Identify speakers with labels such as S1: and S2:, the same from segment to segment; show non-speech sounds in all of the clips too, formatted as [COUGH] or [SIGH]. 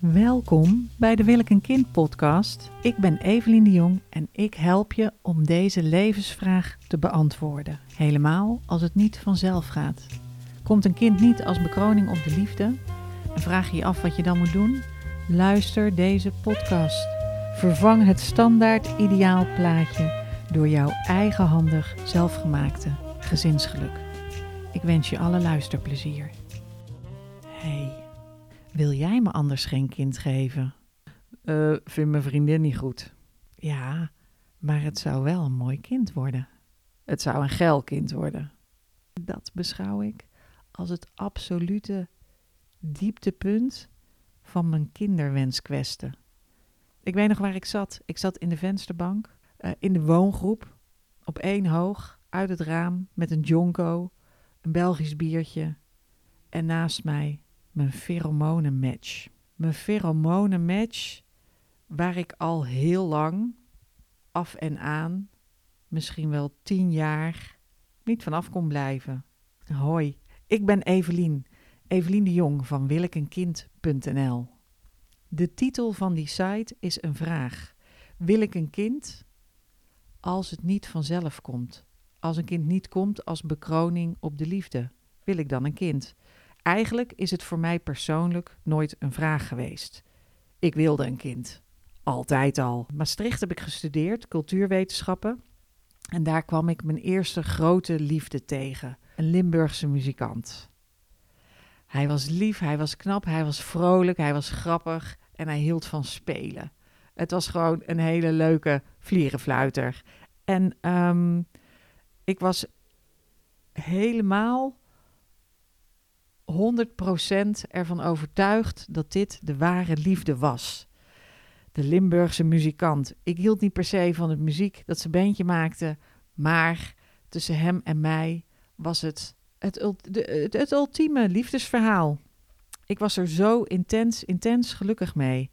S1: Welkom bij de Wil ik een kind podcast. Ik ben Evelien de Jong en ik help je om deze levensvraag te beantwoorden. Helemaal als het niet vanzelf gaat. Komt een kind niet als bekroning op de liefde en vraag je je af wat je dan moet doen? Luister deze podcast. Vervang het standaard ideaalplaatje door jouw eigenhandig zelfgemaakte gezinsgeluk. Ik wens je alle luisterplezier. Wil jij me anders geen kind geven? Eh, vind mijn vriendin niet goed. Ja, maar het zou wel een mooi kind worden. Het zou een geil kind worden. Dat beschouw ik als het absolute dieptepunt van mijn kinderwenskwestie. Ik weet nog waar ik zat. Ik zat in de vensterbank, uh, in de woongroep, op één hoog, uit het raam, met een jonko, een Belgisch biertje en naast mij mijn pheromonenmatch. Mijn pheromonenmatch waar ik al heel lang af en aan, misschien wel tien jaar, niet vanaf kon blijven. Hoi, ik ben Evelien, Evelien de Jong van wilikenkind.nl. De titel van die site is een vraag. Wil ik een kind als het niet vanzelf komt? Als een kind niet komt als bekroning op de liefde, wil ik dan een kind? Eigenlijk is het voor mij persoonlijk nooit een vraag geweest. Ik wilde een kind. Altijd al. Maastricht heb ik gestudeerd, cultuurwetenschappen. En daar kwam ik mijn eerste grote liefde tegen. Een Limburgse muzikant. Hij was lief, hij was knap, hij was vrolijk, hij was grappig en hij hield van spelen. Het was gewoon een hele leuke vlierenfluiter. En um, ik was helemaal 100% ervan overtuigd dat dit de ware liefde was. De Limburgse muzikant. Ik hield niet per se van het muziek dat ze bandje maakte, maar tussen hem en mij was het het, het, het ultieme liefdesverhaal. Ik was er zo intens, intens gelukkig mee.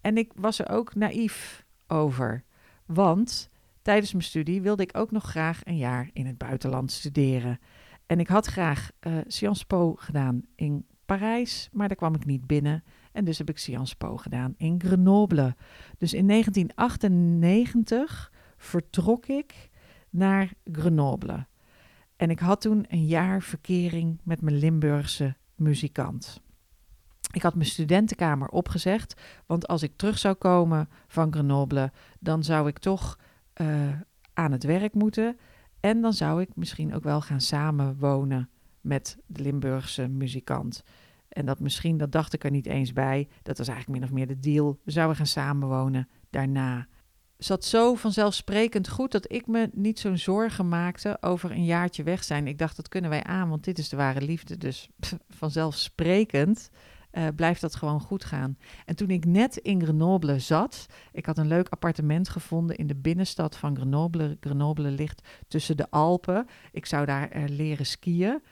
S1: En ik was er ook naïef over. Want tijdens mijn studie wilde ik ook nog graag een jaar in het buitenland studeren. En ik had graag uh, Sciences Po gedaan in Parijs, maar daar kwam ik niet binnen. En dus heb ik Sciences Po gedaan in Grenoble. Dus in 1998 vertrok ik naar Grenoble. En ik had toen een jaar verkering met mijn Limburgse muzikant. Ik had mijn studentenkamer opgezegd, want als ik terug zou komen van Grenoble, dan zou ik toch uh, aan het werk moeten. En dan zou ik misschien ook wel gaan samenwonen met de Limburgse muzikant. En dat misschien, dat dacht ik er niet eens bij. Dat was eigenlijk min of meer de deal. We zouden gaan samenwonen daarna. Zat zo vanzelfsprekend goed dat ik me niet zo'n zorgen maakte over een jaartje weg zijn. Ik dacht, dat kunnen wij aan, want dit is de ware liefde. Dus [LAUGHS] vanzelfsprekend uh, blijft dat gewoon goed gaan. En toen ik net in Grenoble zat, ik had een leuk appartement gevonden in de binnenstad van Grenoble. Grenoble ligt tussen de Alpen. Ik zou daar uh, leren skiën.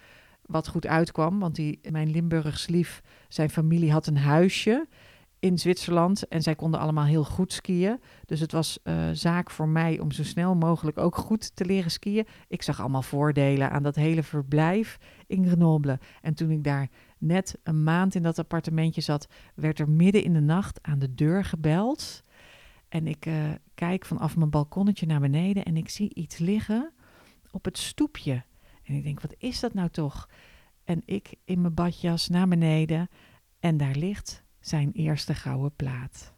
S1: Wat goed uitkwam, want die, mijn Limburgs lief, zijn familie had een huisje in Zwitserland en zij konden allemaal heel goed skiën. Dus het was uh, zaak voor mij om zo snel mogelijk ook goed te leren skiën. Ik zag allemaal voordelen aan dat hele verblijf in Grenoble. En toen ik daar net een maand in dat appartementje zat, werd er midden in de nacht aan de deur gebeld. En ik uh, kijk vanaf mijn balkonnetje naar beneden en ik zie iets liggen op het stoepje. En ik denk, wat is dat nou toch? En ik in mijn badjas naar beneden en daar ligt zijn eerste gouden plaat.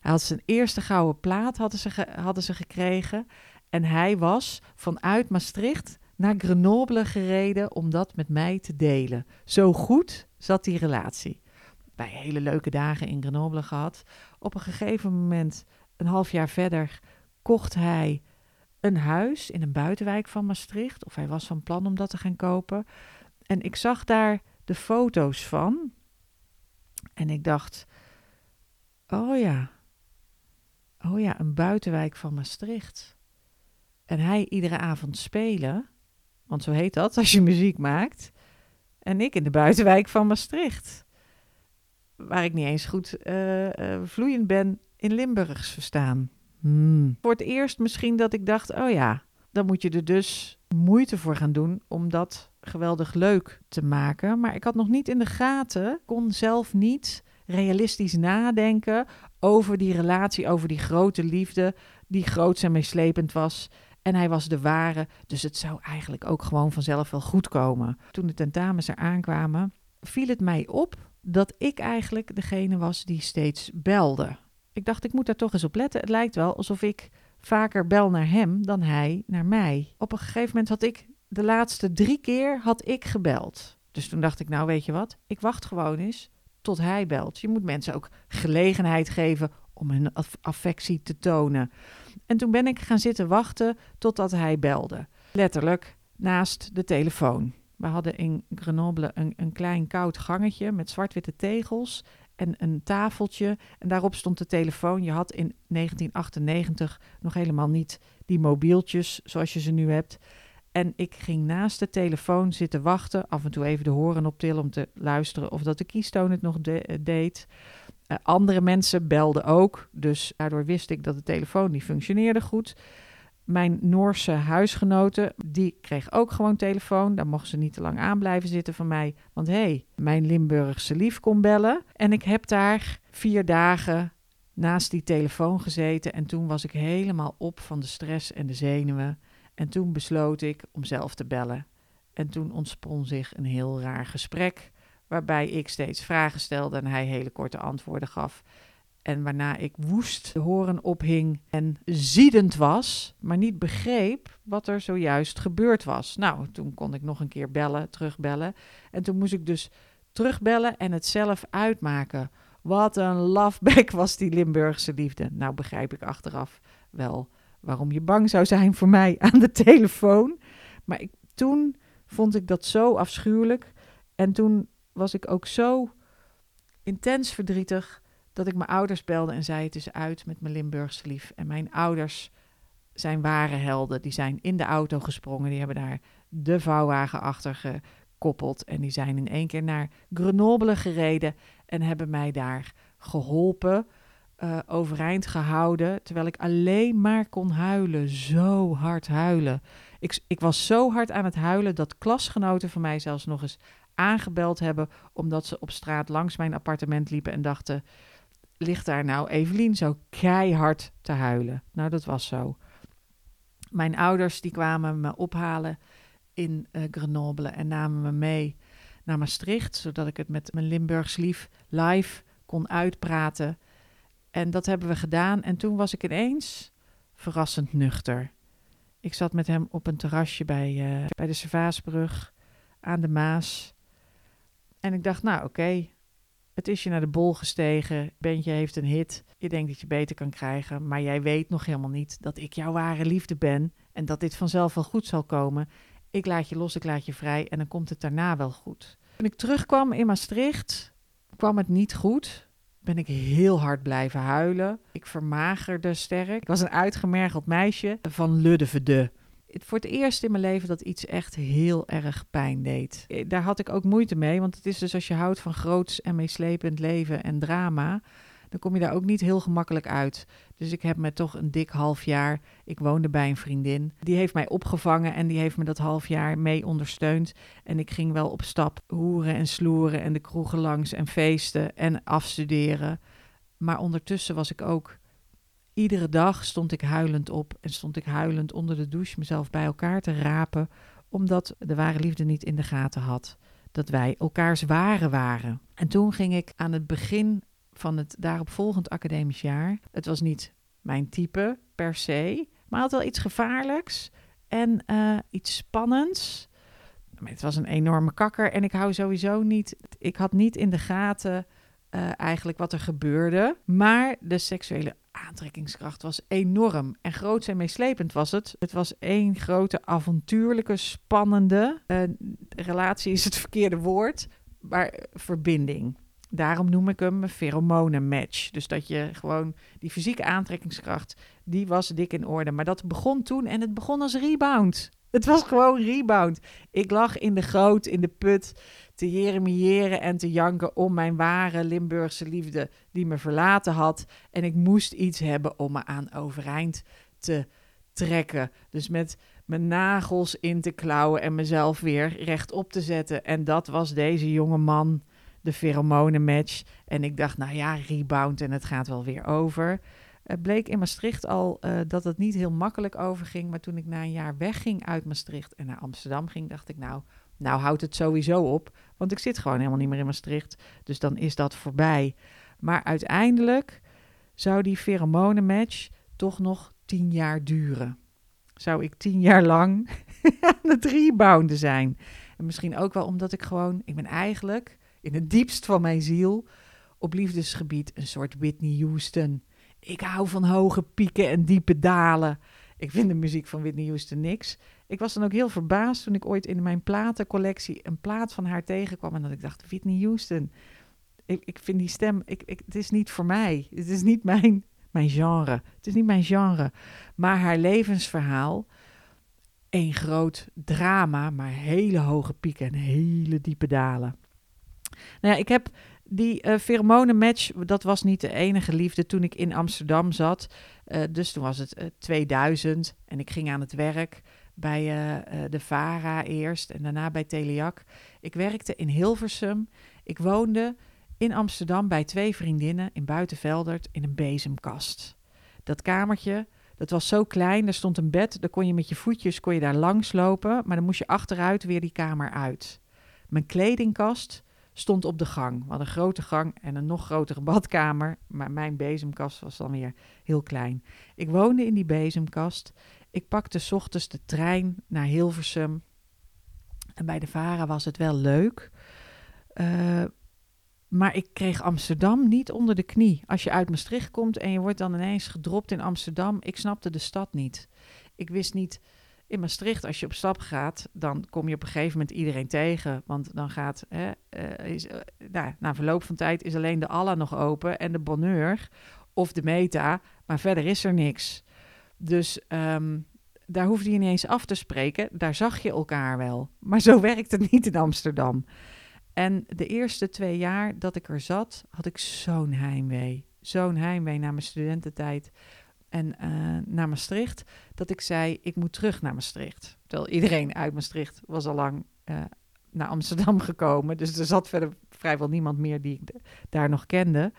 S1: Hij had zijn eerste gouden plaat hadden ze, hadden ze gekregen en hij was vanuit Maastricht naar Grenoble gereden om dat met mij te delen. Zo goed zat die relatie. Wij hele leuke dagen in Grenoble gehad. Op een gegeven moment, een half jaar verder, kocht hij een huis in een buitenwijk van Maastricht. Of hij was van plan om dat te gaan kopen. En ik zag daar de foto's van. En ik dacht: oh ja, oh ja, een buitenwijk van Maastricht. En hij iedere avond spelen. Want zo heet dat als je muziek maakt. En ik in de buitenwijk van Maastricht. Waar ik niet eens goed uh, uh, vloeiend ben in Limburgs verstaan. Hmm. Voor het eerst misschien dat ik dacht: oh ja, dan moet je er dus moeite voor gaan doen om dat geweldig leuk te maken. Maar ik had nog niet in de gaten, kon zelf niet realistisch nadenken over die relatie, over die grote liefde, die groot en meeslepend was. En hij was de ware, dus het zou eigenlijk ook gewoon vanzelf wel goed komen. Toen de tentamens er aankwamen, viel het mij op dat ik eigenlijk degene was die steeds belde. Ik dacht, ik moet daar toch eens op letten. Het lijkt wel alsof ik vaker bel naar hem dan hij naar mij. Op een gegeven moment had ik de laatste drie keer had ik gebeld. Dus toen dacht ik, nou weet je wat, ik wacht gewoon eens tot hij belt. Je moet mensen ook gelegenheid geven om hun affectie te tonen. En toen ben ik gaan zitten wachten totdat hij belde. Letterlijk naast de telefoon. We hadden in Grenoble een, een klein koud gangetje met zwart-witte tegels en een tafeltje. En daarop stond de telefoon. Je had in 1998 nog helemaal niet die mobieltjes zoals je ze nu hebt. En ik ging naast de telefoon zitten wachten, af en toe even de horen optillen om te luisteren of dat de kiestoon het nog deed. Uh, andere mensen belden ook, dus daardoor wist ik dat de telefoon niet functioneerde goed. Mijn Noorse huisgenoten, die kreeg ook gewoon telefoon. Daar mochten ze niet te lang aan blijven zitten van mij. Want hé, hey, mijn Limburgse lief kon bellen. En ik heb daar vier dagen naast die telefoon gezeten. En toen was ik helemaal op van de stress en de zenuwen. En toen besloot ik om zelf te bellen. En toen ontspon zich een heel raar gesprek, waarbij ik steeds vragen stelde en hij hele korte antwoorden gaf. En waarna ik woest de horen ophing en ziedend was, maar niet begreep wat er zojuist gebeurd was. Nou, toen kon ik nog een keer bellen, terugbellen. En toen moest ik dus terugbellen en het zelf uitmaken. Wat een lafbek was die Limburgse liefde. Nou begrijp ik achteraf wel waarom je bang zou zijn voor mij [LAUGHS] aan de telefoon. Maar ik, toen vond ik dat zo afschuwelijk. En toen was ik ook zo intens verdrietig dat ik mijn ouders belde en zei: Het is uit met mijn Limburgse lief. En mijn ouders zijn ware helden. Die zijn in de auto gesprongen. Die hebben daar de vouwwagen achter gekoppeld. En die zijn in één keer naar Grenoble gereden en hebben mij daar geholpen uh, overeind gehouden. Terwijl ik alleen maar kon huilen. Zo hard huilen. Ik, ik was zo hard aan het huilen dat klasgenoten van mij zelfs nog eens aangebeld hebben. Omdat ze op straat langs mijn appartement liepen en dachten: ligt daar nou Evelien zo keihard te huilen? Nou, dat was zo. Mijn ouders die kwamen me ophalen in uh, Grenoble en namen me mee naar Maastricht, zodat ik het met mijn Limburgs lief live kon uitpraten. En dat hebben we gedaan. En toen was ik ineens verrassend nuchter. Ik zat met hem op een terrasje bij, uh, bij de Servaasbrug aan de Maas. En ik dacht, nou oké, het is je naar de bol gestegen. Bentje heeft een hit. Je denkt dat je beter kan krijgen. Maar jij weet nog helemaal niet dat ik jouw ware liefde ben. En dat dit vanzelf wel goed zal komen. Ik laat je los, ik laat je vrij. En dan komt het daarna wel goed. Toen ik terugkwam in Maastricht, kwam het niet goed ben ik heel hard blijven huilen. Ik vermagerde sterk. Ik was een uitgemergeld meisje van Luddevede. Voor het eerst in mijn leven dat iets echt heel erg pijn deed. Eh, daar had ik ook moeite mee, want het is dus als je houdt van groots en meeslepend leven en drama, dan kom je daar ook niet heel gemakkelijk uit. Dus ik heb me toch een dik half jaar. Ik woonde bij een vriendin. Die heeft mij opgevangen en die heeft me dat half jaar mee ondersteund. En ik ging wel op stap hoeren en sloeren en de kroegen langs en feesten en afstuderen. Maar ondertussen was ik ook. Iedere dag stond ik huilend op en stond ik huilend onder de douche mezelf bij elkaar te rapen, omdat de ware liefde niet in de gaten had dat wij elkaars ware waren. En toen ging ik aan het begin van het daaropvolgend academisch jaar. Het was niet mijn type per se, maar had wel iets gevaarlijks en uh, iets spannends. Het was een enorme kakker en ik hou sowieso niet. Ik had niet in de gaten uh, eigenlijk wat er gebeurde. Maar de seksuele aantrekkingskracht was enorm. En groot en meeslepend was het. Het was één grote avontuurlijke, spannende. Uh, relatie is het verkeerde woord, maar verbinding. Daarom noem ik hem een match. Dus dat je gewoon die fysieke aantrekkingskracht, die was dik in orde. Maar dat begon toen en het begon als rebound. Het was gewoon rebound. Ik lag in de goot, in de put, te jeremiëren en te janken om mijn ware Limburgse liefde die me verlaten had. En ik moest iets hebben om me aan overeind te trekken. Dus met mijn nagels in te klauwen en mezelf weer rechtop te zetten. En dat was deze jonge man de pheromonenmatch. En ik dacht, nou ja, rebound en het gaat wel weer over. Het bleek in Maastricht al uh, dat het niet heel makkelijk overging. Maar toen ik na een jaar wegging uit Maastricht en naar Amsterdam ging, dacht ik, nou, nou houdt het sowieso op. Want ik zit gewoon helemaal niet meer in Maastricht. Dus dan is dat voorbij. Maar uiteindelijk zou die pheromonenmatch toch nog tien jaar duren. Zou ik tien jaar lang [LAUGHS] aan het rebounden zijn. En misschien ook wel omdat ik gewoon, ik ben eigenlijk in het diepst van mijn ziel op liefdesgebied een soort Whitney Houston. Ik hou van hoge pieken en diepe dalen. Ik vind de muziek van Whitney Houston niks. Ik was dan ook heel verbaasd toen ik ooit in mijn platencollectie een plaat van haar tegenkwam. En dat ik dacht, Whitney Houston. Ik, ik vind die stem, ik, het is niet voor mij. Het is niet mijn, mijn genre. Het is niet mijn genre. Maar haar levensverhaal, een groot drama, maar hele hoge pieken en hele diepe dalen. Nou ja, ik heb die uh, pheromonenmatch, dat was niet de enige liefde toen ik in Amsterdam zat. Uh, dus toen was het uh, 2000 en ik ging aan het werk bij de VARA eerst en daarna bij Teleac. Ik werkte in Hilversum. Ik woonde in Amsterdam bij twee vriendinnen in Buitenveldert in een bezemkast. Dat kamertje, dat was zo klein, er stond een bed, daar kon je met je voetjes kon je daar langs lopen, maar dan moest je achteruit weer die kamer uit. Mijn kledingkast stond op de gang. We een grote gang en een nog grotere [LAUGHS] badkamer, maar mijn bezemkast was dan weer heel klein. Ik woonde in die bezemkast. Ik pakte s ochtends de trein naar Hilversum. En bij de Vara was het wel leuk. Uh, maar ik kreeg Amsterdam niet onder de knie. Als je uit Maastricht komt en je wordt dan ineens gedropt in Amsterdam, ik snapte de stad niet. Ik wist niet, in Maastricht, als je op stap gaat, dan kom je op een gegeven moment iedereen tegen. Want dan gaat, hè, uh, is, uh, nou, na verloop van tijd is alleen de Alla nog open en de Bonheur of de Meta, maar verder is er niks. Dus um, daar hoefde je niet eens af te spreken, daar zag je elkaar wel. Maar zo [LAUGHS] werkt het niet in Amsterdam. En de eerste twee jaar dat ik er zat, had ik zo'n heimwee. Zo'n heimwee na mijn studententijd en uh, naar Maastricht, dat ik zei, ik moet terug naar Maastricht. Terwijl iedereen uit Maastricht was al lang uh, naar Amsterdam [LAUGHS] gekomen. Dus er zat verder vrijwel niemand meer die ik daar nog kende.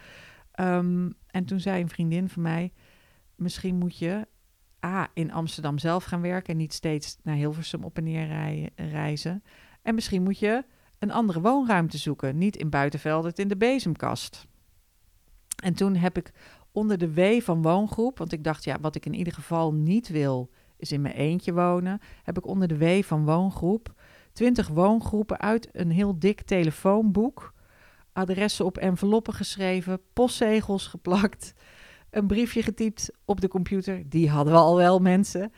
S1: Um, en toen zei een vriendin van mij, misschien moet je A, in Amsterdam zelf gaan werken en niet steeds naar Hilversum op en neer reizen. En misschien moet je een andere woonruimte zoeken, niet in Buitenveldert in de bezemkast. En toen heb ik onder de W van woongroep, want ik dacht, ja, wat ik in ieder geval niet wil, is in mijn eentje wonen, heb ik onder de W van woongroep 20 woongroepen uit een heel dik telefoonboek, adressen op enveloppen geschreven, postzegels geplakt, een briefje getypt op de computer, die hadden we al wel mensen,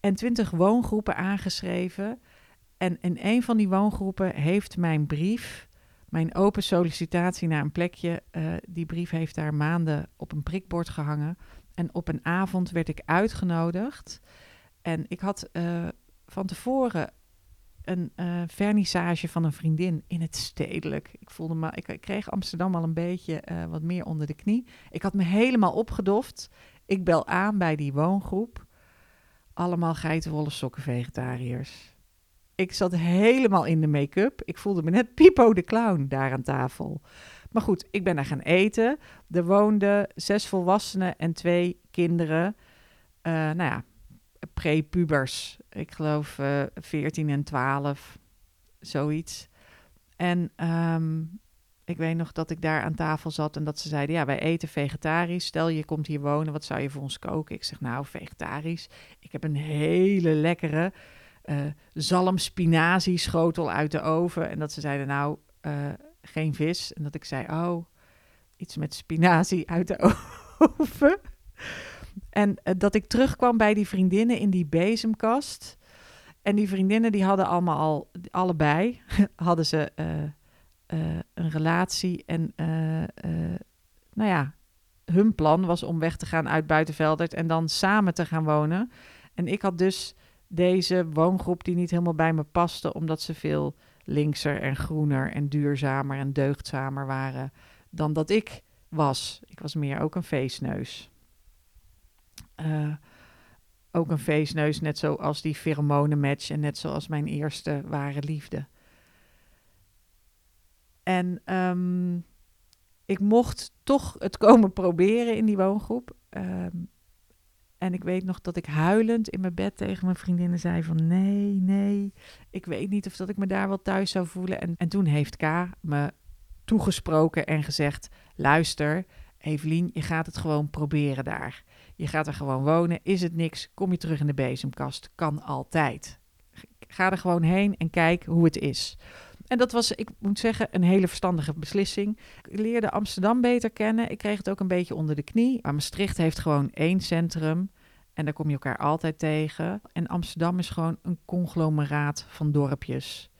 S1: en 20 woongroepen aangeschreven. En in een van die woongroepen heeft mijn brief mijn open sollicitatie naar een plekje, uh, die brief heeft daar maanden op een prikbord gehangen. En op een avond werd ik uitgenodigd. En ik had uh, van tevoren een uh, vernissage van een vriendin in het stedelijk. Ik voelde me, ik, ik kreeg Amsterdam al een beetje wat meer onder de knie. Ik had me helemaal opgedoft. Ik bel aan bij die woongroep. Allemaal geitenwolle sokken vegetariërs. Ik zat helemaal in de make-up. Ik voelde me net Pipo de Clown daar aan tafel. Maar goed, ik ben daar gaan eten. Er woonden zes volwassenen en twee kinderen. Uh, nou ja, prepubers. Ik geloof uh, 14 en 12, zoiets. En um, ik weet nog dat ik daar aan tafel zat en dat ze zeiden: Ja, wij eten vegetarisch. Stel je komt hier wonen, wat zou je voor ons koken? Ik zeg: Nou, vegetarisch. Ik heb een hele lekkere uh, zalm spinazie schotel uit de oven. En dat ze zeiden, nou, uh, geen vis. En dat ik zei, oh, iets met spinazie uit de [LAUGHS] oven. En uh, dat ik terugkwam bij die vriendinnen in die bezemkast. En die vriendinnen die hadden allemaal al, allebei, [LAUGHS] hadden ze een relatie. En nou ja, hun plan was om weg te gaan uit Buitenveldert en dan samen te gaan wonen. En ik had dus deze woongroep die niet helemaal bij me paste, omdat ze veel linkser en groener en duurzamer en deugdzamer waren dan dat ik was. Ik was meer ook een feestneus. Uh, ook een feestneus, net zoals die pheromonenmatch en net zoals mijn eerste ware liefde. En ehm, ik mocht toch het komen [LAUGHS] proberen in die woongroep. Ehm, en ik weet nog dat ik huilend in mijn bed tegen mijn vriendinnen zei van nee, nee, ik weet niet of dat ik me daar wel thuis zou voelen. En, en toen heeft K me toegesproken en gezegd, luister Evelien, je gaat het gewoon proberen daar. Je gaat er gewoon wonen, is het niks, kom je terug in de bezemkast, kan altijd. Ga er gewoon heen en kijk hoe het is. En dat was, ik moet zeggen, een hele verstandige beslissing. Ik leerde Amsterdam beter kennen. Ik kreeg het ook een beetje onder de knie. Maar Maastricht heeft gewoon één centrum. En daar kom je elkaar altijd tegen. En Amsterdam is gewoon een conglomeraat van dorpjes.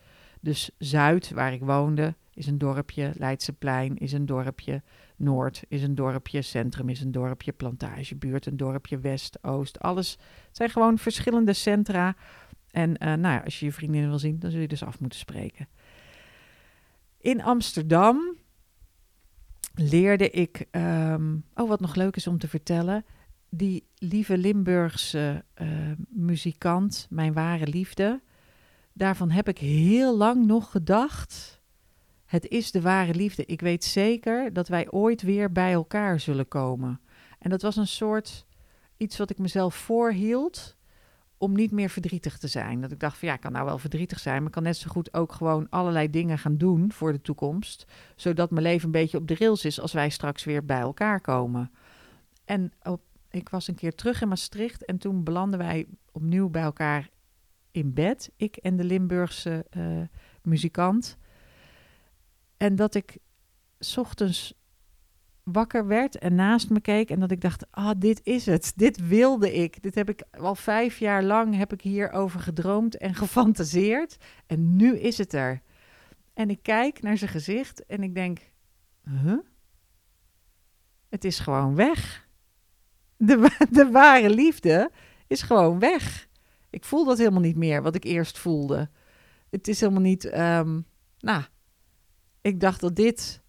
S1: Dus Zuid, waar ik woonde, is een dorpje. Leidseplein is een dorpje. Noord is een dorpje. Centrum is een dorpje. Plantagebuurt een dorpje. West, Oost. Alles het zijn gewoon verschillende centra. En uh, nou als je je vriendinnen wil zien, dan zul je dus af moeten spreken. In Amsterdam leerde ik, um, oh wat nog leuk is om te vertellen, die lieve Limburgse uh, muzikant, mijn ware liefde, daarvan heb ik heel lang nog gedacht, het is de ware liefde. Ik weet zeker dat wij ooit weer bij elkaar zullen komen. En dat was een soort iets wat ik mezelf voorhield om niet meer verdrietig te zijn. Dat ik dacht van ja, ik kan nou wel verdrietig zijn, maar kan net zo goed ook gewoon allerlei dingen gaan doen voor de toekomst, zodat mijn leven een beetje op de rails is als wij straks weer bij elkaar komen. En ik was een keer terug in Maastricht en toen belanden wij opnieuw bij elkaar in bed, ik en de Limburgse uh, muzikant. En dat ik ochtends wakker werd en naast me keek en dat ik dacht, ah, dit is het. Dit wilde ik. Dit heb ik al vijf jaar lang heb ik hierover gedroomd en gefantaseerd. En nu is het er. En ik kijk naar zijn gezicht en ik denk, huh? Het is gewoon weg. De, de ware liefde is gewoon weg. Ik voel dat helemaal niet meer, wat ik eerst voelde. Het is helemaal niet, um, nou, ik dacht dat dit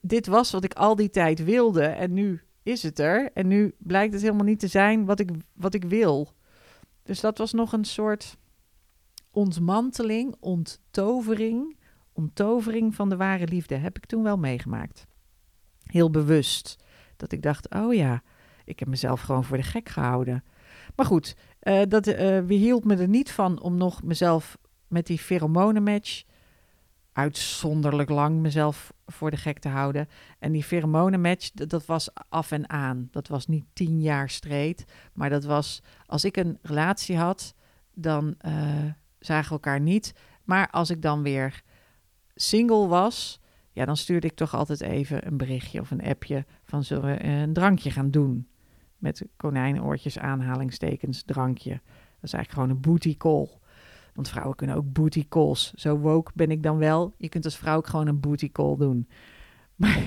S1: dit was wat ik al die tijd wilde en nu is het er. En nu blijkt het helemaal niet te zijn wat ik, wat ik wil. Dus dat was nog een soort ontmanteling, onttovering, onttovering van de ware liefde. Heb ik toen wel meegemaakt. Heel bewust. Dat ik dacht, oh ja, ik heb mezelf gewoon voor de gek gehouden. Maar goed, uh, dat uh, weerhield me er niet van om nog mezelf met die pheromonenmatch uitzonderlijk lang mezelf voor de gek te houden. En die pheromonenmatch, dat, dat was af en aan. Dat was niet tien jaar streed. Maar dat was, als ik een relatie had, dan uh, zagen we elkaar niet. Maar als ik dan weer single was, ja, dan stuurde ik toch altijd even een berichtje of een appje van zullen we een drankje gaan doen? Met konijnenoortjes, aanhalingstekens, drankje. Dat is eigenlijk gewoon een booty call. Want vrouwen kunnen ook booty calls. Zo woke ben ik dan wel. Je kunt als vrouw ook gewoon een booty call doen. [LAUGHS] Maar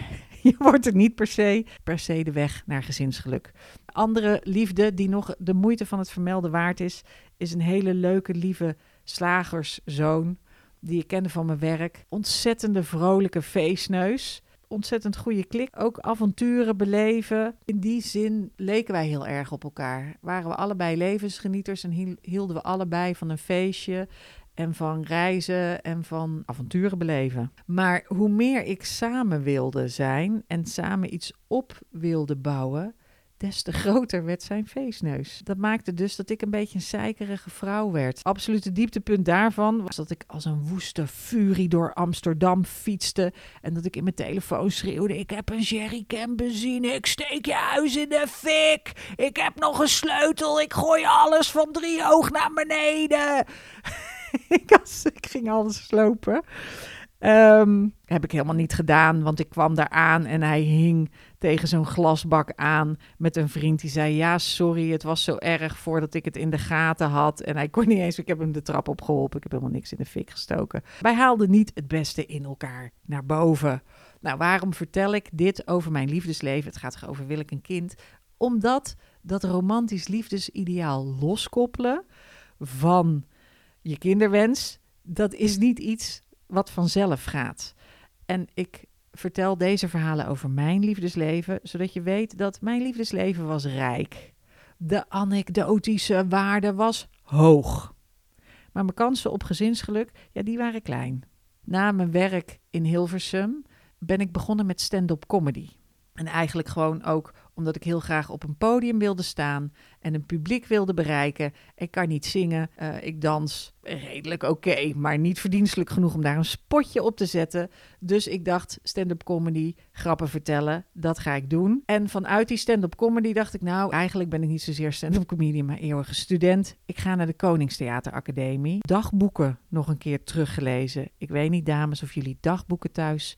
S1: je wordt er niet per se, per se de weg naar gezinsgeluk. Andere liefde die nog de moeite van het vermelden waard is, is een hele leuke, lieve slagerszoon. Die ik kende van mijn werk. Ontzettende vrolijke feestneus ontzettend goede klik. Ook avonturen beleven. In die zin leken wij heel erg op elkaar. Waren we allebei levensgenieters en hielden we allebei van een feestje en van reizen en van avonturen beleven. Maar hoe meer ik samen wilde zijn en samen iets op wilde bouwen, des te groter werd zijn feestneus. Dat maakte dus dat ik een beetje een zeikerige vrouw werd. Absolute dieptepunt daarvan was dat ik als een woeste furie door Amsterdam fietste en dat ik in mijn telefoon schreeuwde: Ik heb een jerrycan benzine, ik steek je huis in de fik, ik heb nog een sleutel, ik gooi alles van drie hoog naar beneden. [LAUGHS] ik, ging alles slopen. Um, heb ik helemaal niet gedaan, want ik kwam daar aan en hij hing tegen zo'n glasbak aan met een vriend die zei: Ja, sorry, het was zo erg voordat ik het in de gaten had. En hij kon niet eens, ik heb hem de trap opgeholpen, ik heb helemaal niks in de fik gestoken. Wij haalden niet het beste in elkaar naar boven. Nou, waarom vertel ik dit over mijn liefdesleven? Het gaat over wil ik een kind? Omdat dat romantisch liefdesideaal loskoppelen van je kinderwens, dat is niet iets wat vanzelf gaat. En ik vertel deze verhalen over mijn liefdesleven, zodat je weet dat mijn liefdesleven was rijk. De anekdotische waarde was hoog. Maar mijn kansen op gezinsgeluk, ja, die waren klein. Na mijn werk in Hilversum ben ik begonnen met stand-up comedy. En eigenlijk gewoon ook omdat ik heel graag op een podium wilde staan en een publiek wilde bereiken. Ik kan niet zingen, uh, ik dans redelijk oké, maar niet verdienstelijk genoeg om daar een spotje op te zetten. Dus ik dacht, stand-up comedy, grappen vertellen, dat ga ik doen. En vanuit die stand-up comedy dacht ik, nou, eigenlijk ben ik niet zozeer stand-up comedian, maar eeuwige student. Ik ga naar de Koningstheateracademie. Dagboeken nog een keer teruggelezen. Ik weet niet, dames, of jullie dagboeken thuis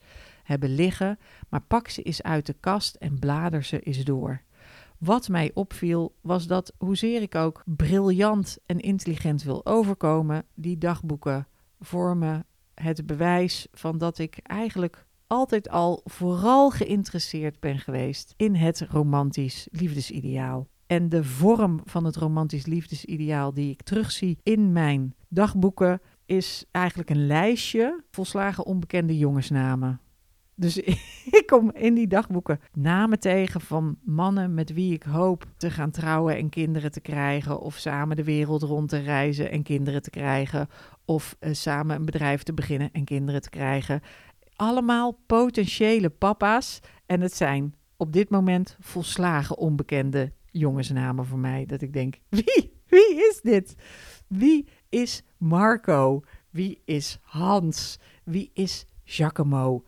S1: hebben liggen, maar pak ze eens uit de kast en blader ze eens door. Wat mij opviel was dat, hoezeer ik ook briljant en intelligent wil overkomen, die dagboeken vormen het bewijs van dat ik eigenlijk altijd al vooral geïnteresseerd ben geweest in het romantisch liefdesideaal. En de vorm van het romantisch liefdesideaal die ik terugzie in mijn dagboeken is eigenlijk een lijstje volslagen onbekende jongensnamen. Dus [LAUGHS] ik kom in die dagboeken namen tegen van mannen met wie ik hoop te gaan trouwen en kinderen te krijgen. Of samen de wereld rond te reizen en kinderen te krijgen. Of uh, samen een bedrijf te beginnen en kinderen te krijgen. Allemaal potentiële papa's. En het zijn op dit moment volslagen onbekende jongensnamen voor mij. Dat ik denk, [LAUGHS] wie? Wie is dit? Wie is Marco? Wie is Hans? Wie is Giacomo?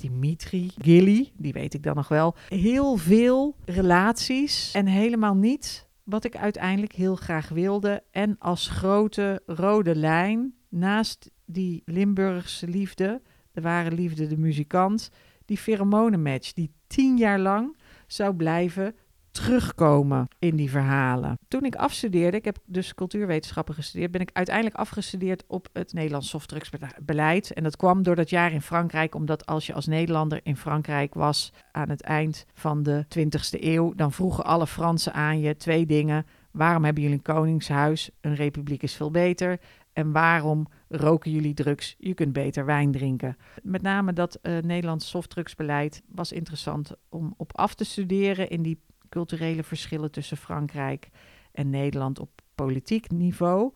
S1: Dimitri, Gilly, die weet ik dan nog wel. Heel veel relaties en helemaal niet wat ik uiteindelijk heel graag wilde. En als grote rode lijn naast die Limburgse liefde, de ware liefde, de muzikant, die pheromonenmatch die tien jaar lang zou blijven terugkomen in die verhalen. Toen ik afstudeerde, ik heb dus cultuurwetenschappen gestudeerd, ben ik uiteindelijk afgestudeerd op het Nederlands softdrugsbeleid. En dat kwam door dat jaar in Frankrijk, omdat als je als Nederlander in Frankrijk was aan het eind van de 20e eeuw, dan vroegen alle Fransen aan je twee dingen. Waarom hebben jullie een koningshuis? Een republiek is veel beter. En waarom roken jullie drugs? Je kunt beter wijn drinken. Met name dat uh, Nederlands softdrugsbeleid was interessant om op af te studeren in die culturele verschillen tussen Frankrijk en Nederland op politiek niveau.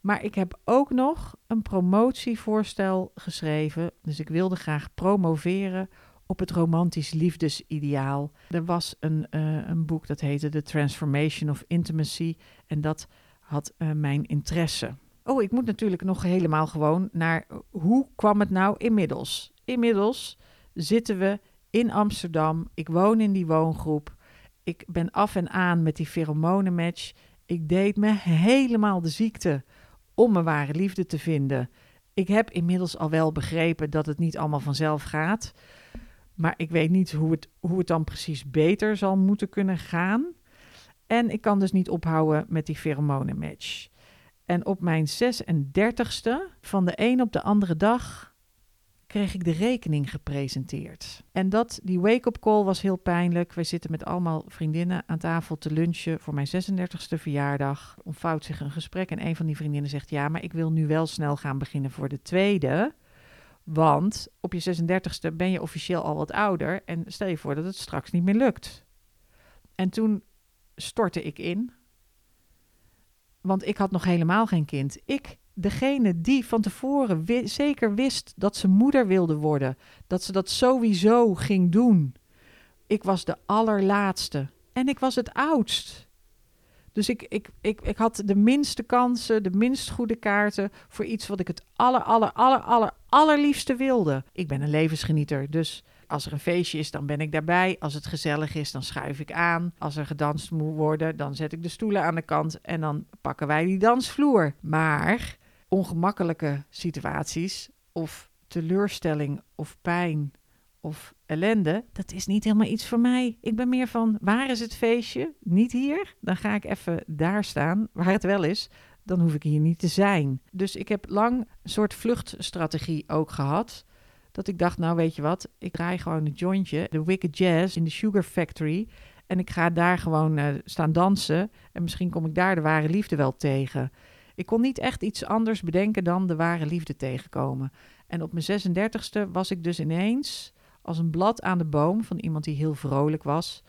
S1: Maar ik heb ook nog een promotievoorstel geschreven. Dus ik wilde graag promoveren op het romantisch liefdesideaal. Er was een, uh, een boek dat heette The Transformation of Intimacy. En dat had uh, mijn interesse. Oh, ik moet natuurlijk nog helemaal gewoon naar hoe kwam het nou inmiddels? Inmiddels zitten we in Amsterdam. Ik woon in die woongroep ik ben af en aan met die pheromonenmatch. Ik deed me helemaal de ziekte om mijn ware liefde te vinden. Ik heb inmiddels al wel begrepen dat het niet allemaal vanzelf gaat. Maar ik weet niet hoe het, hoe het dan precies beter zal moeten kunnen gaan. En ik kan dus niet ophouden met die pheromonenmatch. En op mijn 36ste, van de een op de andere dag, kreeg ik de rekening gepresenteerd. En dat, die wake-up call was heel pijnlijk. We zitten met allemaal vriendinnen aan tafel te lunchen voor mijn 36e verjaardag. Ontvouwt zich een gesprek en een van die vriendinnen zegt: Ja, maar ik wil nu wel snel gaan beginnen voor de tweede. Want op je 36e ben je officieel al wat ouder en stel je voor dat het straks niet meer lukt. En toen stortte ik in. Want ik had nog helemaal geen kind. Ik degene die van tevoren zeker wist dat ze moeder wilde worden, dat ze dat sowieso ging doen. Ik was de allerlaatste en ik was het oudst. Dus ik, ik, ik, ik had de minste kansen, de minst goede kaarten voor iets wat ik het aller, aller, aller, aller, allerliefste wilde. Ik ben een levensgenieter, dus als er een feestje is, dan ben ik daarbij. Als het gezellig is, dan schuif ik aan. Als er gedanst moet worden, dan zet ik de stoelen aan de kant en dan pakken wij die dansvloer. Maar ongemakkelijke situaties of teleurstelling of pijn of ellende, dat is niet helemaal iets voor mij. Ik ben meer van, waar is het feestje? Niet hier. Dan ga ik even daar staan, waar het wel is. Dan hoef ik hier niet te zijn. Dus ik heb lang een soort vluchtstrategie ook gehad. Dat ik dacht, nou weet je wat, ik draai gewoon een jointje, de Wicked Jazz in de Sugar Factory. En ik ga daar gewoon uh, staan dansen. En misschien kom ik daar de ware liefde wel tegen. Ik kon niet echt iets anders bedenken dan de ware liefde tegenkomen. En op mijn 36e was ik dus ineens als een blad aan de boom van iemand die heel vrolijk was.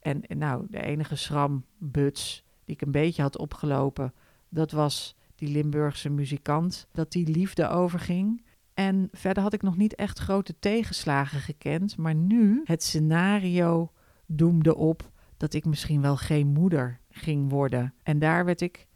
S1: En nou, de enige schrambuts die ik een beetje had opgelopen, dat was die Limburgse muzikant. Dat die liefde overging. En verder had ik nog niet echt grote tegenslagen gekend. Maar nu, het scenario doemde op dat ik misschien wel geen moeder ging worden. En daar werd ik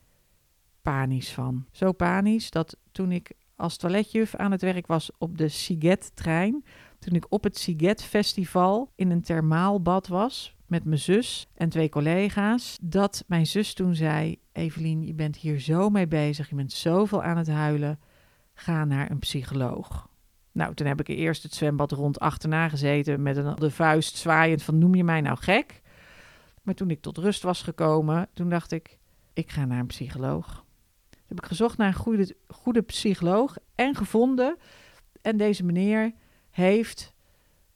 S1: panisch van. Zo panisch dat toen ik als toiletjuf aan het werk was op de Siget-trein, toen ik op het Siget-festival in een thermaalbad was met mijn zus en twee collega's, dat mijn zus toen zei: Evelien, je bent hier zo mee bezig, je bent zoveel aan het huilen, ga naar een psycholoog. Nou, toen heb ik eerst het zwembad rond achterna gezeten met een, de vuist zwaaiend van noem je mij nou gek? Maar toen ik tot rust was gekomen, toen dacht ik, ik ga naar een psycholoog. Heb ik gezocht naar een goede, goede psycholoog en gevonden. En deze meneer heeft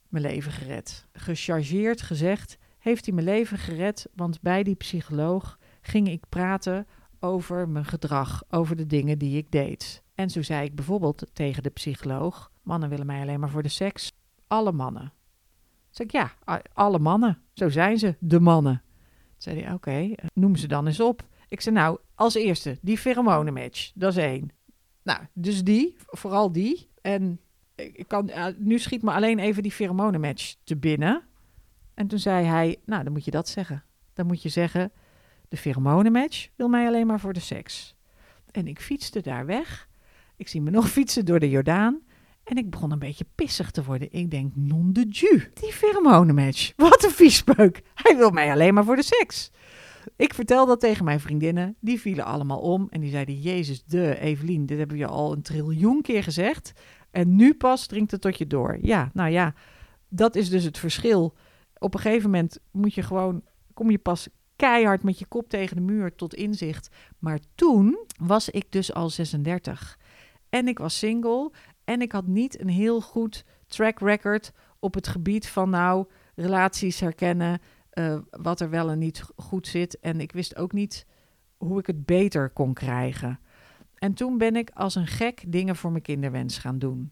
S1: mijn leven gered. Gechargeerd gezegd, heeft hij mijn leven gered, want bij die psycholoog ging ik praten over mijn gedrag, over de dingen die ik deed. En zo zei ik bijvoorbeeld tegen de psycholoog: Mannen willen mij alleen maar voor de seks. Alle mannen. Zeg ik ja, alle mannen. Zo zijn ze, de mannen. Toen zei hij: Oké, eh, noem ze dan eens op. Ik zei: Nou, als eerste, die pheromonenmatch. Dat is één. Nou, dus die, vooral die. En ik kan, nu schiet me alleen even die pheromonenmatch te binnen. En toen zei hij: Nou, dan moet je dat zeggen. Dan moet je zeggen: De pheromonenmatch wil mij alleen maar voor de seks. En ik fietste daar weg. Ik zie me nog [LAUGHS] fietsen door de Jordaan. En ik begon een beetje pissig te worden. Ik denk, non de ju, die pheromonenmatch. Wat een viespeuk. Hij wil mij alleen maar voor de seks. Ik vertel dat tegen mijn vriendinnen. Die vielen allemaal om. En die zeiden, jezus, de Evelien, dit hebben we je al een triljoen keer gezegd. En nu pas dringt het tot je door. Ja, nou ja, dat is dus het verschil. Op een gegeven moment moet je gewoon, kom je pas keihard met je kop tegen de muur tot inzicht. Maar toen was ik dus al 36. En ik was single. En ik had niet een heel goed track record op het gebied van nou relaties herkennen. Uh, wat er wel en niet goed zit. En ik wist ook niet hoe ik het beter kon krijgen. En toen ben ik als een gek dingen voor mijn kinderwens gaan doen.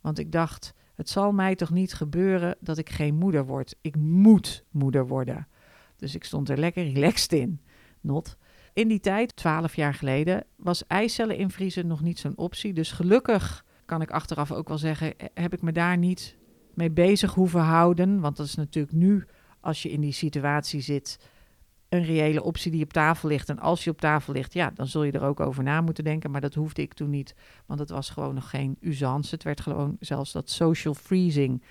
S1: Want ik dacht, het zal mij toch niet gebeuren dat ik geen moeder word. Ik moet moeder worden. Dus ik stond er lekker relaxed in. Not. In die tijd, twaalf jaar geleden, was eicellen invriezen nog niet zo'n optie. Dus gelukkig kan ik achteraf ook wel zeggen, heb ik me daar niet mee bezig hoeven houden. Want dat is natuurlijk nu, als je in die situatie zit, een reële optie die op tafel ligt. En als je op tafel ligt, ja, dan zul je er ook over na moeten denken. Maar dat hoefde ik toen niet, want het was gewoon nog geen usance. Het werd gewoon zelfs dat social freezing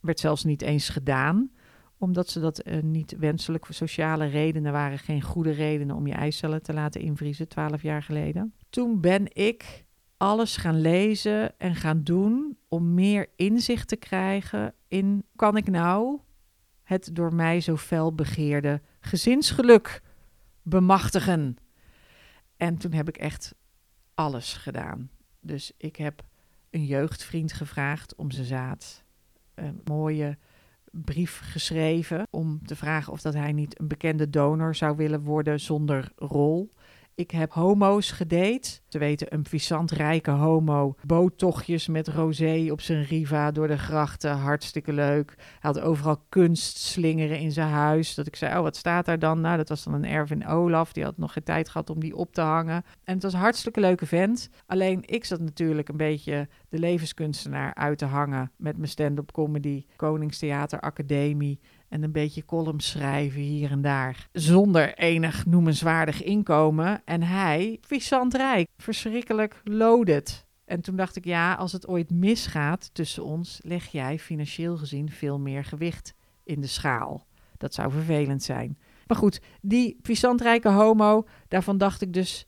S1: werd zelfs niet eens gedaan omdat ze dat uh, niet wenselijk voor sociale redenen waren, geen goede redenen om je eicellen te laten invriezen, twaalf jaar geleden. Toen ben ik alles gaan lezen en gaan doen om meer inzicht te krijgen in kan ik nou het door mij zo fel begeerde gezinsgeluk bemachtigen. En toen heb ik echt alles gedaan. Dus ik heb een jeugdvriend gevraagd om zijn zaad. Een mooie brief geschreven om te vragen of dat hij niet een bekende donor zou willen worden zonder rol. Ik heb homo's gedate. Te weten, een puissant rijke homo. Boottochtjes met rosé op zijn riva door de grachten. Hartstikke leuk. Hij had overal kunstslingeren in zijn huis. Dat ik zei, oh, wat staat daar dan? Nou, dat was dan een Erwin Olaf. Die had nog geen tijd gehad om die op te hangen. En het was een hartstikke leuke vent. Alleen, ik zat natuurlijk een beetje de levenskunstenaar uit te hangen... met mijn stand-up comedy, Koningstheater Academie en een beetje columns schrijven hier en daar. Zonder enig noemenswaardig inkomen. En hij, visant rijk, verschrikkelijk loaded. En toen dacht ik, ja, als het ooit misgaat tussen ons, leg jij financieel gezien veel meer gewicht in de schaal. Dat zou vervelend zijn. Maar goed, die visantrijke homo, daarvan dacht ik dus,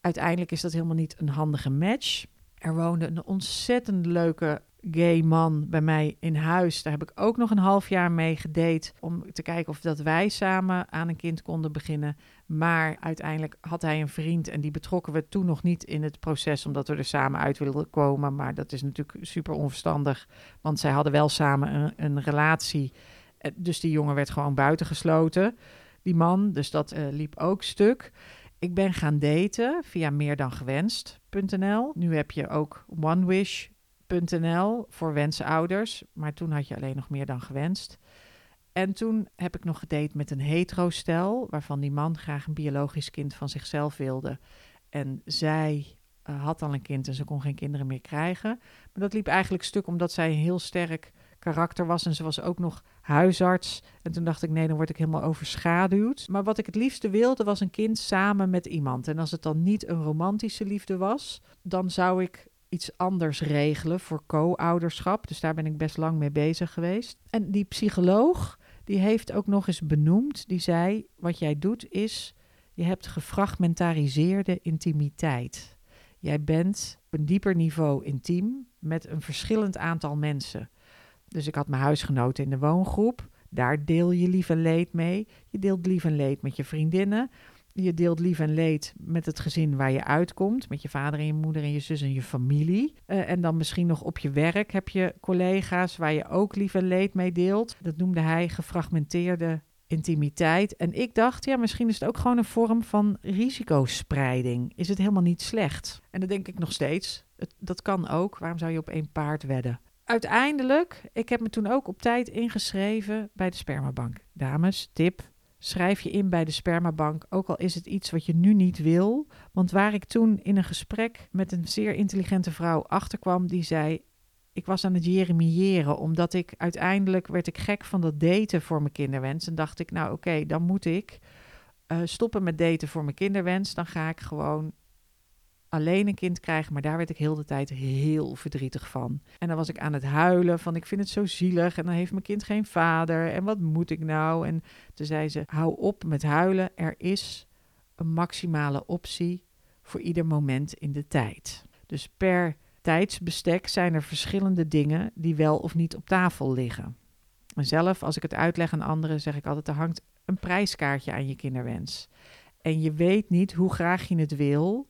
S1: uiteindelijk is dat helemaal niet een handige match. Er woonde een ontzettend leuke gay man bij mij in huis. Daar heb ik ook nog een half jaar mee gedate om te kijken of dat wij samen aan een kind konden beginnen. Maar uiteindelijk had hij een vriend en die betrokken we toen nog niet in het proces omdat we er samen uit wilden komen. Maar dat is natuurlijk super onverstandig, want zij hadden wel samen een, een relatie. Eh, dus die jongen werd gewoon buitengesloten, die man. Dus dat uh, liep ook stuk. Ik ben gaan daten via meerdangewenst.nl. Nu heb je ook One Wish voor wensouders. Maar toen had je alleen nog meer dan gewenst. En toen heb ik nog gedate met een hetero-stel, waarvan die man graag een biologisch kind van zichzelf wilde. En zij uh, had al een kind en ze kon geen kinderen meer krijgen. Maar dat liep eigenlijk stuk omdat zij een heel sterk karakter was. En ze was ook nog huisarts. En toen dacht ik, nee, dan word ik helemaal overschaduwd. Maar wat ik het liefste wilde, was een kind samen met iemand. En als het dan niet een romantische liefde was, dan zou ik iets anders regelen voor co-ouderschap. Dus daar ben ik best lang mee bezig geweest. En die psycholoog, die heeft ook nog eens benoemd, die zei, wat jij doet is, je hebt gefragmentariseerde intimiteit. Jij bent op een dieper niveau intiem met een verschillend aantal mensen. Dus ik had mijn huisgenoten in de woongroep. Daar deel je lief en leed mee. Je deelt lief en leed met je vriendinnen. Je deelt lief en leed met het gezin waar je uitkomt. Met je vader en je moeder en je zus en je familie. Uh, en dan misschien nog op je werk heb je collega's waar je ook lief en leed mee deelt. Dat noemde hij gefragmenteerde intimiteit. En ik dacht, ja, misschien is het ook gewoon een vorm van risicospreiding. Is het helemaal niet slecht? En dat denk ik nog steeds. Het, dat kan ook. Waarom zou je op één paard wedden? Uiteindelijk, ik heb me toen ook op tijd ingeschreven bij de spermabank. Dames, tip, schrijf je in bij de spermabank, ook al is het iets wat je nu niet wil. Want waar ik toen in een gesprek met een zeer intelligente vrouw achterkwam, die zei: Ik was aan het jeremiëren, omdat ik uiteindelijk werd ik gek van dat daten voor mijn kinderwens. En dacht ik, nou oké, dan moet ik uh, stoppen met daten voor mijn kinderwens. Dan ga ik gewoon alleen een kind krijgen, maar daar werd ik heel de tijd heel verdrietig van. En dan was ik aan het huilen van ik vind het zo zielig en dan heeft mijn kind geen vader en wat moet ik nou? En toen zei ze, hou op met huilen, er is een maximale optie voor ieder moment in de tijd. Dus per tijdsbestek zijn er verschillende dingen die wel of niet op tafel liggen. En zelf, als ik het uitleg aan anderen, zeg ik altijd: er hangt een prijskaartje aan je kinderwens. En je weet niet hoe graag je het wil,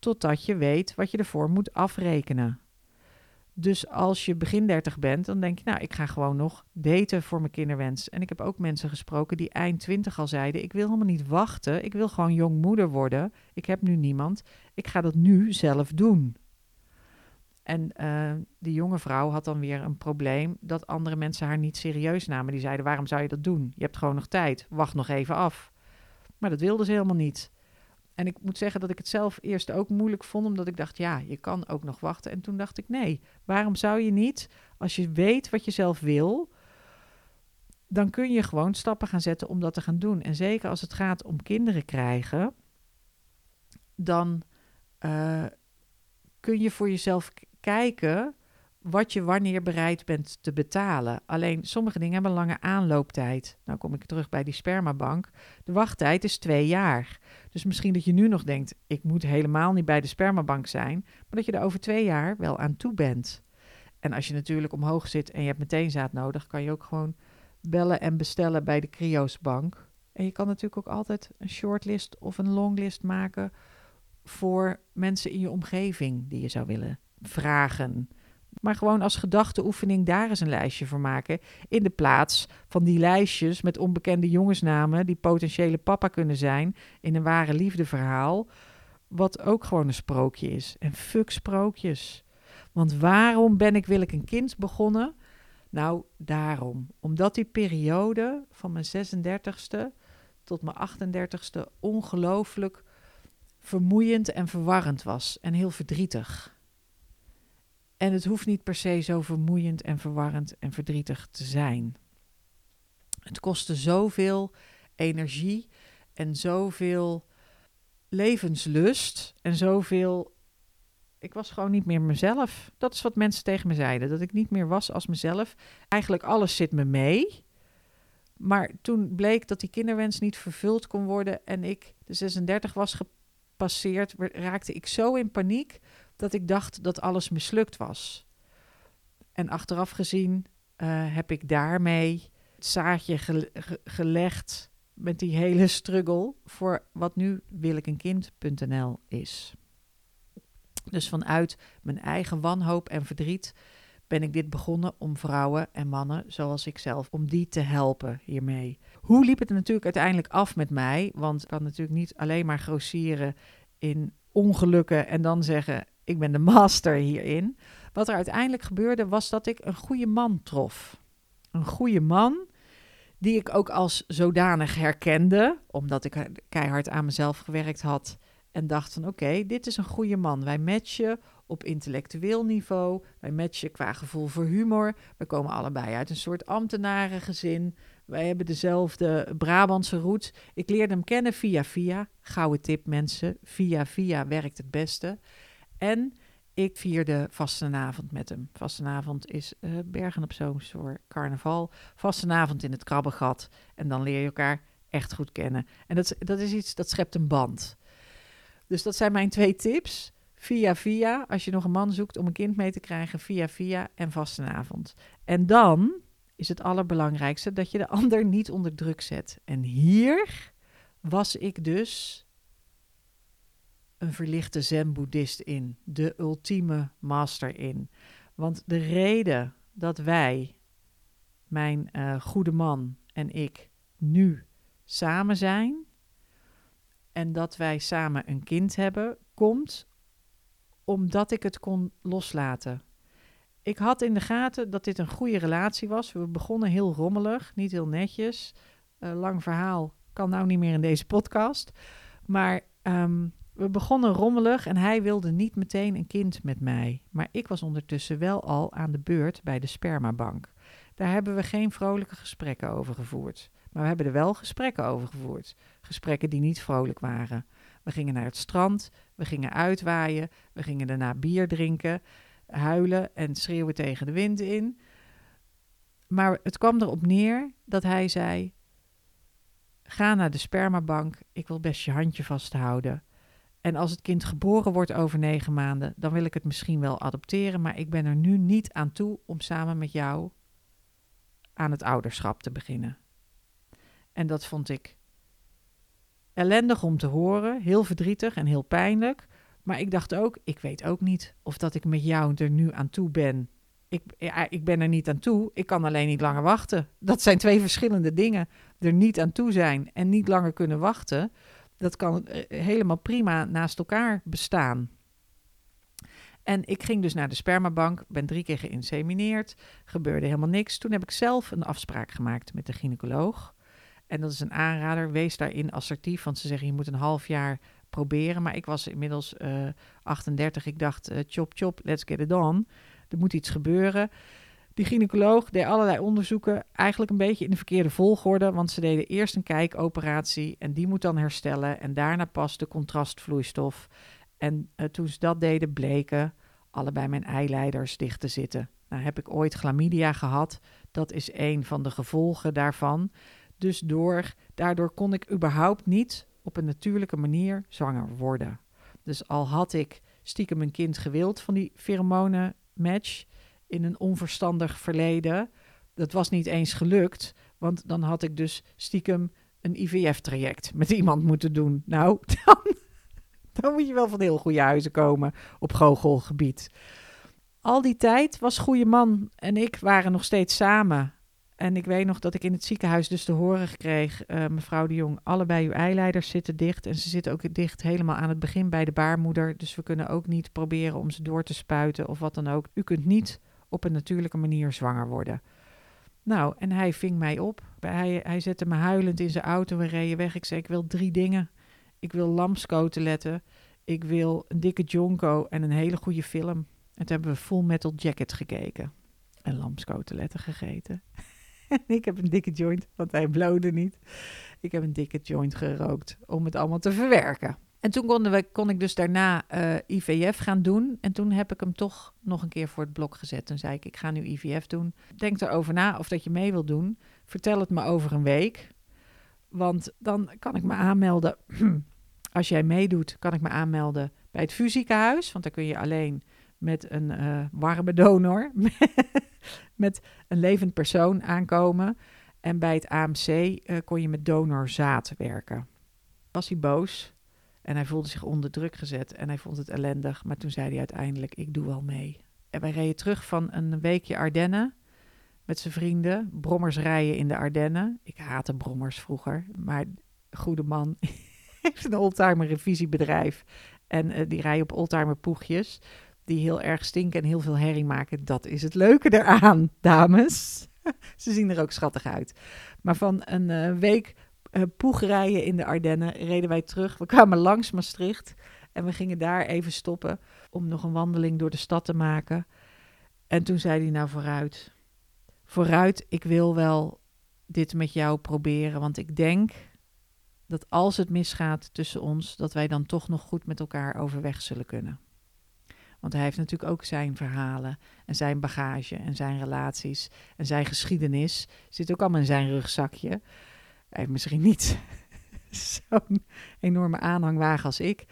S1: totdat je weet wat je ervoor moet afrekenen. Dus als je begin 30 bent, dan denk je, nou, ik ga gewoon nog daten voor mijn kinderwens. En ik heb ook mensen gesproken die eind 20 al zeiden: Ik wil helemaal niet wachten. Ik wil gewoon jongmoeder worden. Ik heb nu niemand. Ik ga dat nu zelf doen. En uh, die jonge vrouw had dan weer een probleem dat andere mensen haar niet serieus namen. Die zeiden: Waarom zou je dat doen? Je hebt gewoon nog tijd. Wacht nog even af. Maar dat wilde ze helemaal niet. En ik moet zeggen dat ik het zelf eerst ook moeilijk vond, omdat ik dacht, ja, je kan ook nog wachten. En toen dacht ik, nee, waarom zou je niet, als je weet wat je zelf wil, dan kun je gewoon stappen gaan zetten om dat te gaan doen. En zeker als het gaat om kinderen krijgen, dan uh, kun je voor jezelf kijken wat je wanneer bereid bent te betalen. Alleen sommige dingen hebben een lange aanlooptijd. Nou kom ik terug bij die spermabank. De wachttijd is twee jaar. Dus misschien dat je nu nog denkt, ik moet helemaal niet bij de spermabank zijn, maar dat je er over twee jaar wel aan toe bent. En als je natuurlijk omhoog zit en je hebt meteen zaad nodig, kan je ook gewoon bellen en bestellen bij de Criosbank. En je kan natuurlijk ook altijd een shortlist of een longlist maken voor mensen in je omgeving die je zou willen vragen. Maar gewoon als gedachteoefening daar eens een lijstje voor maken. In de plaats van die lijstjes met onbekende jongensnamen die potentiële papa kunnen zijn in een ware liefdeverhaal. Wat ook gewoon een sprookje is. En fuck sprookjes. Want waarom ben ik wil ik een kind begonnen? Nou, daarom. Omdat die periode van mijn 36ste tot mijn 38ste ongelooflijk vermoeiend en verwarrend was. En heel verdrietig. En het hoeft niet per se zo vermoeiend en verwarrend en verdrietig te zijn. Het kostte zoveel energie en zoveel levenslust en zoveel. Ik was gewoon niet meer mezelf. Dat is wat mensen tegen me zeiden: dat ik niet meer was als mezelf. Eigenlijk alles zit me mee. Maar toen bleek dat die kinderwens niet vervuld kon worden en ik de 36 was gepasseerd, raakte ik zo in paniek dat ik dacht dat alles mislukt was. En achteraf gezien uh, heb ik daarmee het zaadje gelegd met die hele struggle voor wat nu kind.nl is. Dus vanuit mijn eigen wanhoop en verdriet ben ik dit begonnen om vrouwen en mannen zoals ik zelf, om die te helpen hiermee. Hoe liep het natuurlijk uiteindelijk af met mij? Want ik kan natuurlijk niet alleen maar grossieren in ongelukken en dan zeggen: ik ben de master hierin. Wat er uiteindelijk gebeurde was dat ik een goede man trof. Een goede man die ik ook als zodanig herkende, omdat ik keihard aan mezelf gewerkt had En dacht van oké, dit is een goede man. Wij matchen op intellectueel niveau. Wij matchen qua gevoel voor humor. We komen allebei uit een soort ambtenarengezin. Wij hebben dezelfde Brabantse roots. Ik leerde hem kennen via via. Gouden tip mensen. Via via werkt het beste. En ik vierde vastenavond met hem. Vastenavond is uh, Bergen op Zoom voor carnaval. Vastenavond in het krabbegat. En dan leer je elkaar echt goed kennen. En dat, dat is iets, dat schept een band. Dus dat zijn mijn twee tips. Via via, als je nog een man zoekt om een kind mee te krijgen, via via en vastenavond. En dan is het allerbelangrijkste dat je de [LAUGHS] ander niet onder druk zet. En hier was ik dus een verlichte zen-boeddhist in, de ultieme master in. Want de reden dat wij, mijn uh, goede man en ik, nu samen zijn en dat wij samen een kind hebben, komt omdat ik het kon loslaten. Ik had in de gaten dat dit een goede relatie was. We begonnen heel rommelig, niet heel netjes. Uh, lang verhaal kan nou niet meer in deze podcast. Maar um, we begonnen rommelig en hij wilde niet meteen een kind met mij. Maar ik was ondertussen wel al aan de beurt bij de spermabank. Daar hebben we geen vrolijke gesprekken over gevoerd. Maar we hebben er wel gesprekken over gevoerd. Gesprekken die niet vrolijk waren. We gingen naar het strand, we gingen uitwaaien, we gingen daarna bier drinken, huilen en schreeuwen tegen de wind in. Maar het kwam erop neer dat hij zei: Ga naar de spermabank, ik wil best je handje vasthouden. En als het kind geboren wordt over negen maanden, dan wil ik het misschien wel adopteren, maar ik ben er nu niet aan toe om samen met jou aan het ouderschap te beginnen. En dat vond ik ellendig om te horen, heel verdrietig en heel pijnlijk. Maar ik dacht ook, ik weet ook niet of dat ik met jou er nu aan toe ben. Ik, ja, ik ben er niet aan toe, ik kan alleen niet langer wachten. Dat zijn twee verschillende dingen. Er niet aan toe zijn en niet langer kunnen wachten dat kan eh, helemaal prima naast elkaar bestaan. En ik ging dus naar de spermabank, ben drie keer geïnsemineerd, gebeurde helemaal niks. Toen heb ik zelf een afspraak gemaakt met de gynaecoloog. En dat is een aanrader, wees daarin assertief, want ze zeggen je moet een half jaar proberen. Maar ik was inmiddels uh, eh, 38, ik dacht uh, chop chop, let's get it on. Er moet iets gebeuren. Die gynaecoloog deed allerlei onderzoeken, eigenlijk een beetje in de verkeerde volgorde, want ze deden eerst een kijkoperatie en die moet dan herstellen en daarna pas de contrastvloeistof. En uh, toen ze dat deden, bleken allebei mijn eileiders dicht te zitten. Nou heb ik ooit chlamydia gehad, dat is een van de gevolgen daarvan. Dus door, daardoor kon ik überhaupt niet op een natuurlijke manier zwanger worden. Dus al had ik stiekem een kind gewild van die pheromonenmatch, in een onverstandig verleden. Dat was niet eens gelukt, want dan had ik dus stiekem een IVF-traject met iemand moeten doen. Nou, [LAUGHS] dan, dan moet je wel van heel goede huizen komen op goochelgebied. Al die tijd was goede man en ik waren nog steeds samen. En ik weet nog dat ik in het ziekenhuis dus te horen kreeg, uh, mevrouw de Jong, allebei uw eileiders zitten dicht. En ze zitten ook dicht helemaal aan het begin bij de baarmoeder. Dus we kunnen ook niet proberen om ze door te spuiten of wat dan ook. U kunt niet op een natuurlijke manier zwanger worden. Nou, en hij ving mij op. Hij, hij zette me huilend in zijn auto. We reden weg. Ik zei: Ik wil drie dingen. Ik wil lamskoteletten. Ik wil een dikke jonko en een hele goede film. En toen hebben we Full Metal Jacket gekeken. En lamskoteletten gegeten. [LAUGHS] en ik heb een dikke joint, want hij blode niet. Ik heb een dikke joint gerookt om het allemaal te verwerken. En toen konden we, kon ik dus daarna eh, IVF gaan doen. En toen heb ik hem toch nog een keer voor het blok gezet. Toen zei ik, ik ga nu IVF doen. Denk erover na of dat je mee wil doen. Vertel het me over een week. Want dan kan ik me aanmelden. [CLEARS THROAT] Als jij meedoet, kan ik me aanmelden bij het fusiekenhuis. Want dan kun je alleen met een uh, warme donor, [LAUGHS] met een levend persoon aankomen. En bij het AMC eh, kon je met donorzaad werken. Was hij boos? En hij voelde zich onder druk gezet en hij vond het ellendig. Maar toen zei hij uiteindelijk, ik doe wel mee. En wij reden terug van een weekje Ardennen met zijn vrienden. Brommers rijden in de Ardennen. Ik haatte brommers vroeger, maar goede man [LAUGHS] heeft een oldtimer revisiebedrijf. En uh, die rijden op oldtimer poegjes die heel erg stinken en heel veel herrie maken. Dat is het leuke eraan, dames. [LAUGHS] Ze zien er ook schattig uit. Maar van een uh, week uh, in de Ardennen reden wij terug. We kwamen langs Maastricht en we gingen daar even stoppen om nog een wandeling door de stad te maken. En toen zei hij nou vooruit. Vooruit, ik wil wel dit met jou proberen, want ik denk dat als het misgaat tussen ons, dat wij dan toch nog goed met elkaar overweg zullen kunnen. Want hij heeft natuurlijk ook zijn verhalen en zijn bagage en zijn relaties en zijn geschiedenis. Zit ook allemaal in zijn rugzakje. Hij heeft misschien niet [LAUGHS] zo'n enorme aanhangwagen als ik.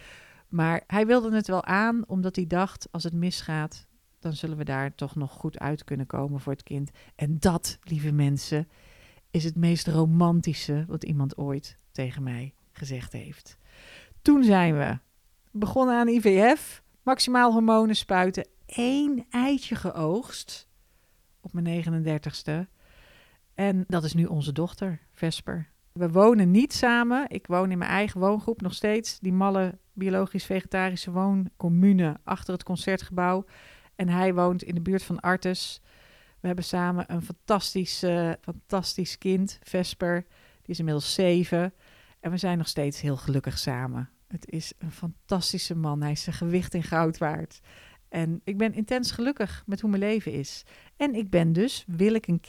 S1: Maar hij wilde het wel aan, omdat hij dacht: als het misgaat, dan zullen we daar toch nog goed uit kunnen komen voor het kind. En dat, lieve mensen, is het meest romantische wat iemand ooit tegen mij gezegd heeft. Toen zijn we begonnen aan IVF, maximaal hormonen spuiten, één eitje geoogst op mijn 39ste. En dat is nu onze dochter, Vesper. We wonen niet samen. Ik woon in mijn eigen woongroep nog steeds. Die malle biologisch-vegetarische wooncommune achter het concertgebouw. En hij woont in de buurt van Artes. We hebben samen een fantastisch, fantastisch kind, Vesper. Die is inmiddels zeven. En we zijn nog steeds heel gelukkig samen. Het is een fantastische man. Hij is zijn gewicht in goud waard. En ik ben intens gelukkig met hoe mijn leven is. En ik ben dus, wil ik een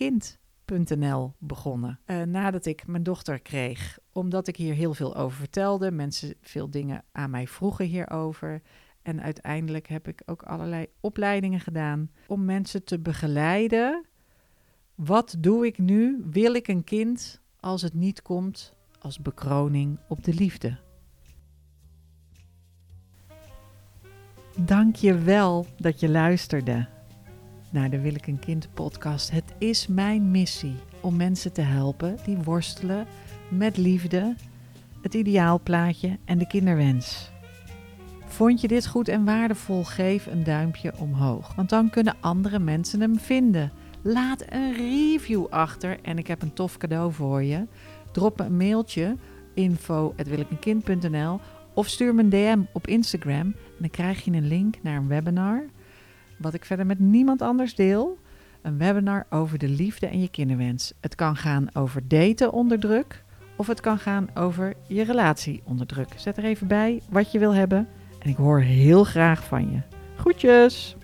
S1: kind.nl begonnen. Uh, nadat ik mijn dochter kreeg. Omdat ik hier heel veel over vertelde. Mensen veel dingen aan mij vroegen hierover. En uiteindelijk heb ik ook allerlei opleidingen gedaan om mensen te begeleiden. Wat doe ik nu? Wil ik een kind als het niet komt als bekroning op de liefde? Dank je wel dat je luisterde naar de Wil ik een kind podcast. Het is mijn missie om mensen te helpen die worstelen met liefde, het ideaalplaatje en de kinderwens. Vond je dit goed en waardevol? Geef een duimpje omhoog, want dan kunnen andere mensen hem vinden. Laat een review achter en ik heb een tof cadeau voor je. Drop me een mailtje info@wilikenkind.nl of stuur me een DM op Instagram en dan krijg je een link naar een webinar wat ik verder met niemand anders deel. Een webinar over de liefde en je kinderwens. Het kan gaan over daten onder druk of het kan gaan over je relatie onder druk. Zet er even bij wat je wil hebben en ik hoor heel graag van je. Groetjes!